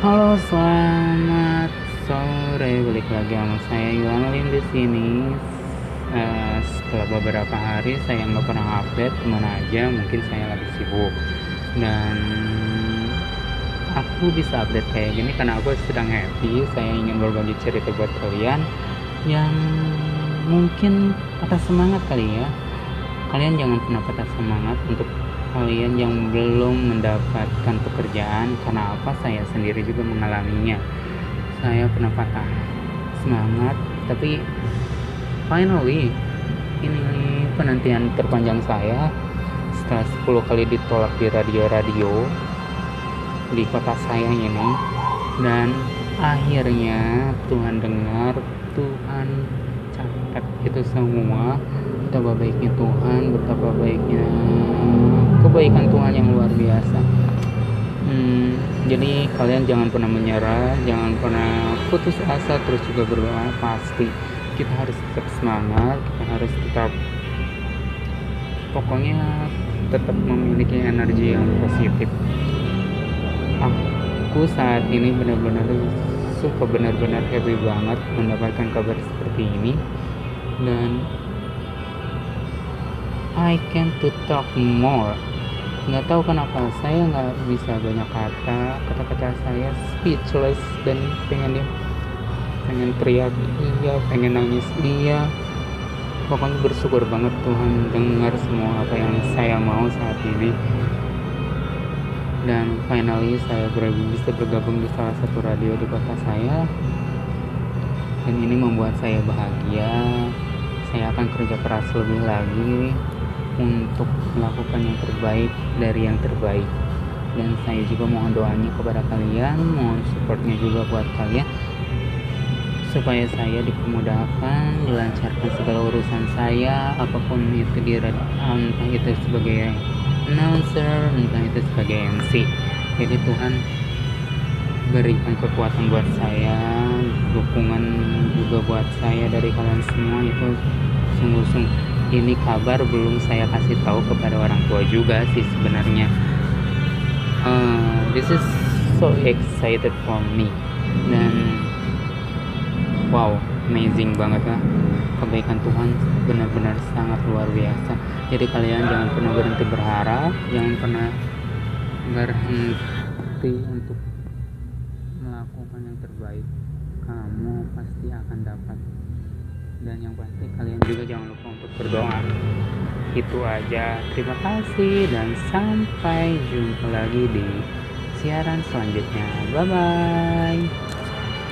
Halo, selamat sore. Balik lagi sama saya Iwan Lim di sini. Uh, setelah beberapa hari saya nggak pernah update ke mana aja, mungkin saya lagi sibuk. Dan aku bisa update kayak gini karena aku sedang happy. Saya ingin berbagi cerita buat kalian yang mungkin patah semangat kali ya. Kalian jangan pernah patah semangat untuk kalian yang belum mendapatkan pekerjaan karena apa? Saya sendiri juga mengalaminya. Saya pernah patah semangat tapi finally ini penantian terpanjang saya. Setelah 10 kali ditolak di radio-radio di kota saya ini dan akhirnya Tuhan dengar Tuhan catat itu semua. Betapa baiknya Tuhan betapa baiknya kebaikan Tuhan yang luar biasa. Hmm, jadi kalian jangan pernah menyerah jangan pernah putus asa terus juga berdoa. Pasti kita harus tetap semangat kita harus tetap pokoknya tetap memiliki energi yang positif. Aku saat ini benar-benar suka benar-benar happy banget mendapatkan kabar seperti ini. Dan I can to talk more. Nggak tahu kenapa saya nggak bisa banyak kata kata-kata saya speechless dan pengen dia pengen teriak iya pengen nangis iya. Pokoknya bersyukur banget Tuhan dengar semua apa yang saya mau saat ini. Dan finally saya bisa bergabung di salah satu radio di kota saya. Dan ini membuat saya bahagia. Saya akan kerja keras lebih lagi untuk melakukan yang terbaik dari yang terbaik. Dan saya juga mohon doanya kepada kalian mohon supportnya juga buat kalian supaya saya dipermudahkan dilancarkan segala urusan saya apa pun itu di entah itu sebagai announcer entah itu sebagai MC jadi Tuhan berikan kekuatan buat saya dukungan juga buat saya dari kalian semua itu sungguh-sungguh ini kabar belum saya kasih tahu kepada orang tua juga sih sebenarnya. Uh, this is so excited for me. Dan wow amazing banget lah kebaikan Tuhan benar-benar sangat luar biasa. Jadi kalian jangan pernah berhenti berharap jangan pernah berhenti untuk melakukan yang terbaik. Kamu pasti akan dapat dan yang pasti kalian juga jangan lupa untuk berdoa. Itu aja. Terima kasih dan sampai jumpa lagi di siaran selanjutnya. Bye bye